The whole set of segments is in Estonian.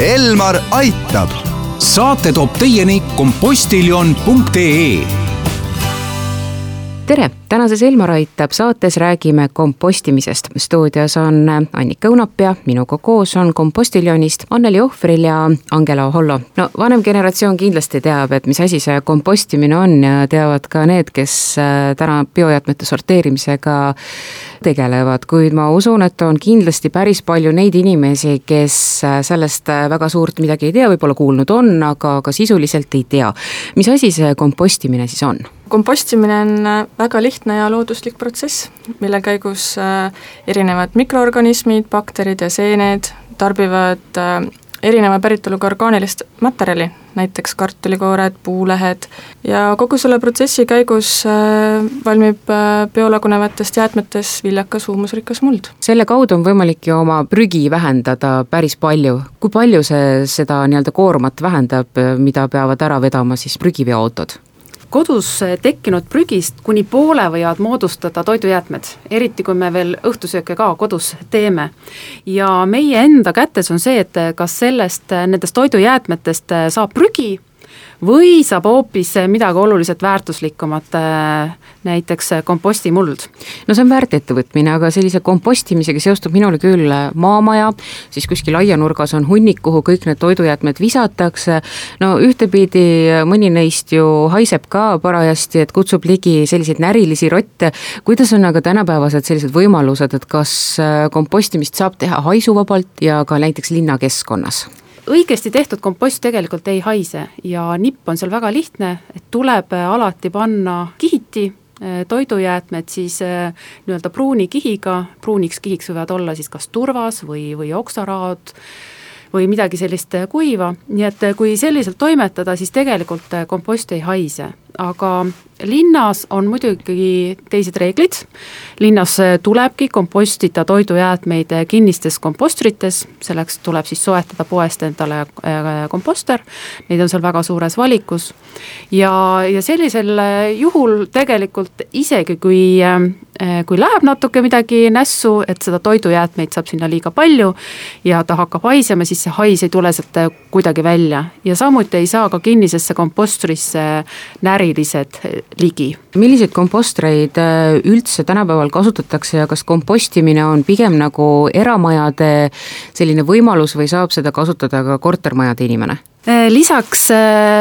Elmar aitab. saate toob teieni kompostiljon.ee tere, tänases Elmar aitab saates räägime kompostimisest. stuudios on Annika Õunap ja minuga koos on kompostiljonist Anneli Ohvril ja Angela Hollo. no vanem generatsioon kindlasti teab, et mis asi see kompostimine on ja teavad ka need, kes äh, täna biojäätmete sorteerimisega tegelevad, kuid ma usun, et on kindlasti päris palju neid inimesi, kes äh, sellest äh, väga suurt midagi ei tea, võib-olla kuulnud on, aga ka sisuliselt ei tea. mis asi see kompostimine siis on? Kompostimine on äh, väga lihtne ja looduslik protsess, mille käigus äh, erinevad mikroorganismid, bakterid ja seened tarbivad äh, erineva päritoluga orgaanilist materjali, näiteks kartulikoored, puulehed, ja kogu selle protsessi käigus valmib biolagunevatest jäätmetest viljakas huumusrikas muld. selle kaudu on võimalik ju oma prügi vähendada päris palju, kui palju see seda nii-öelda koormat vähendab, mida peavad ära vedama siis prügiveoautod? Kodus tekkinud prügist kuni poole võivad moodustada toidujäätmed, eriti kui me veel õhtusööke ka kodus teeme. ja meie enda kätes on see, et kas sellest, nendest toidujäätmetest saab prügi või saab hoopis midagi oluliselt väärtuslikumat, näiteks kompostimuld. no see on väärt ettevõtmine, aga sellise kompostimisega seostub minule küll maamaja, siis kuskil aianurgas on hunnik, kuhu kõik need toidujäätmed visatakse, no ühtepidi mõni neist ju haiseb ka parajasti, et kutsub ligi selliseid närilisi rotte, kuidas on aga tänapäevased sellised võimalused, et kas kompostimist saab teha haisuvabalt ja ka näiteks linnakeskkonnas? õigesti tehtud kompost tegelikult ei haise ja nipp on seal väga lihtne, et tuleb äh, alati panna kihiti äh, toidujäätmed siis äh, nii-öelda pruuni kihiga, pruuniks kihiks võivad olla siis kas turvas või, või oksaraad või midagi sellist kuiva, nii et kui selliselt toimetada, siis tegelikult kompost ei haise, aga linnas on muidugi teised reeglid, linnas tulebki kompostida toidujäätmeid kinnistes kompostrites, selleks tuleb siis soetada poest endale äh, komposter, neid on seal väga suures valikus, ja, ja sellisel juhul tegelikult isegi, kui äh, kui läheb natuke midagi nässu, et seda toidujäätmeid saab sinna liiga palju ja ta hakkab haisema, siis see hais ei tule sealt kuidagi välja. Ja samuti ei saa ka kinnisesse kompostrisse närilised ligi. milliseid kompostreid äh, üldse tänapäeval kasutatakse ja kas kompostimine on pigem nagu eramajade selline võimalus või saab seda kasutada ka kortermajade inimene? Äh, lisaks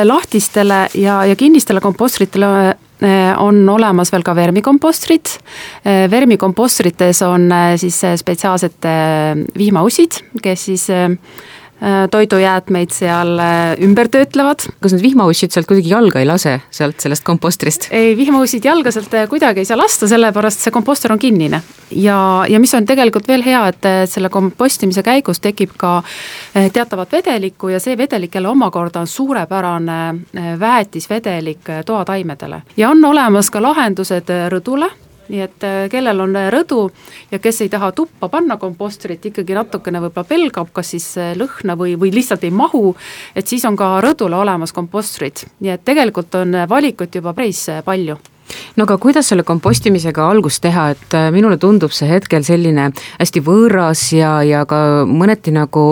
lahtistele ja, ja kinnistele kompostritele on olemas veel ka vermikompostrid. vermikompostrites on siis spetsiaalsed vihmaussid, kes siis toidujäätmeid seal äh, ümber töötlevad. kas need vihmaussid sealt kuidagi jalga ei lase, sealt sellest kompostrist? ei, vihmaussid jalga sealt äh, kuidagi ei saa lasta, sellepärast see komposter on kinnine. ja, ja mis on tegelikult veel hea, et selle kompostimise käigus tekib ka teatavat vedelikku ja see vedelik jälle omakorda on suurepärane väetisvedelik toataimedele. ja on olemas ka lahendused rõdule nii et äh, kellel on äh, rõdu ja kes ei taha tuppa panna kompostrit, ikkagi natukene võib-olla pelgab, kas siis äh, lõhna või, või lihtsalt ei mahu, et siis on ka rõdule olemas kompostrid, nii et tegelikult on valikut juba päris palju. No aga kuidas selle kompostimisega algust teha, et minule tundub see hetkel selline hästi võõras ja, ja ka mõneti nagu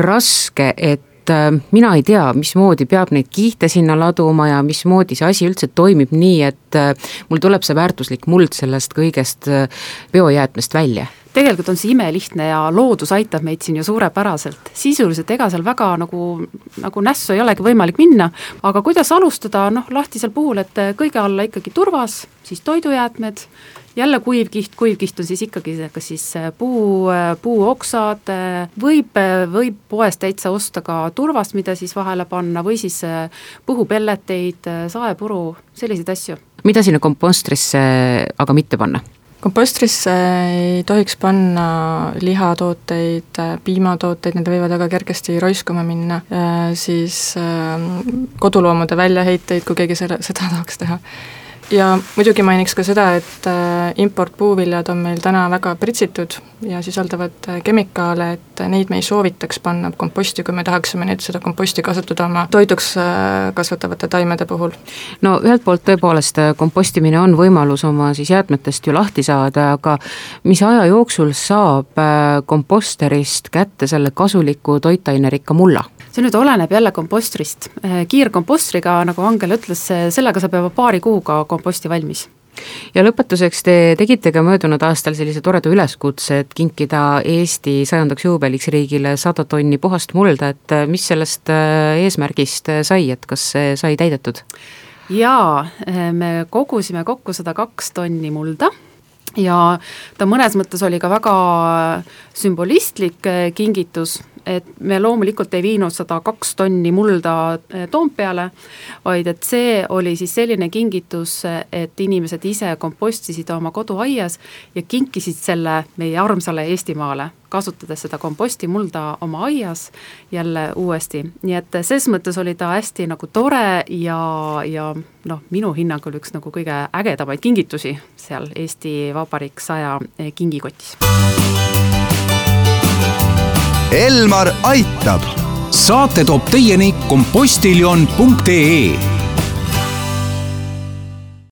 raske, et et äh, mina ei tea, mismoodi peab neid kihte sinna laduma ja mismoodi see asi üldse toimib nii, et äh, mul tuleb see väärtuslik muld sellest kõigest äh, biojäätmest välja tegelikult on see imelihtne ja loodus aitab meid siin ju suurepäraselt. sisuliselt ega seal väga nagu, nagu nässu ei olegi võimalik minna, aga kuidas alustada, noh lahtisel puhul, et kõige alla ikkagi turvas, siis toidujäätmed, jälle kuivkiht, kuivkiht on siis ikkagi kas siis äh, puu, äh, puuoksad, äh, võib, võib poest täitsa osta ka turvast, mida siis vahele panna või siis põhupelleteid, saepuru, selliseid asju. mida sinna kompostrisse aga mitte panna? Kompostrisse ei tohiks panna lihatooteid, piimatooteid, need võivad väga kergesti roiskuma minna, siis koduloomade väljaheiteid, kui keegi selle, seda tahaks teha ja muidugi mainiks ka seda, et äh, importpuuviljad on meil täna väga pritsitud ja sisaldavad äh, kemikaale, et neid me ei soovitaks panna komposti, kui me tahaksime nüüd seda komposti kasutada oma toiduks äh, kasvatavate taimede puhul. no ühelt poolt tõepoolest kompostimine on võimalus oma siis jäätmetest ju lahti saada, aga mis aja jooksul saab komposterist kätte selle kasuliku toitainerikka mulla? See nüüd oleneb jälle kompostrist, kiirkompostriga, nagu Angel ütles, sellega saab juba paari kuuga komposti valmis. Ja lõpetuseks te tegite ka möödunud aastal sellise toreda üleskutse, et kinkida Eesti sajandaks juubeliks riigile sada tonni puhast mulda, et mis sellest äh, eesmärgist sai, et kas see sai täidetud? jaa, me kogusime kokku sada kaks tonni mulda ja ta mõnes mõttes oli ka väga sümbolistlik äh, kingitus, et me loomulikult ei viinud sada kaks tonni mulda eh, Toompeale, vaid et see oli siis selline kingitus, et inimesed ise kompostisid oma koduaias ja kinkisid selle meie armsale Eestimaale, kasutades seda kompostimulda oma aias jälle uuesti, nii et ses mõttes oli ta hästi nagu tore ja, ja noh, minu hinnangul üks nagu kõige ägedamaid kingitusi seal Eesti Vabariik saja kingikotis Elmar aitab. saate toob teieni kompostiljon.ee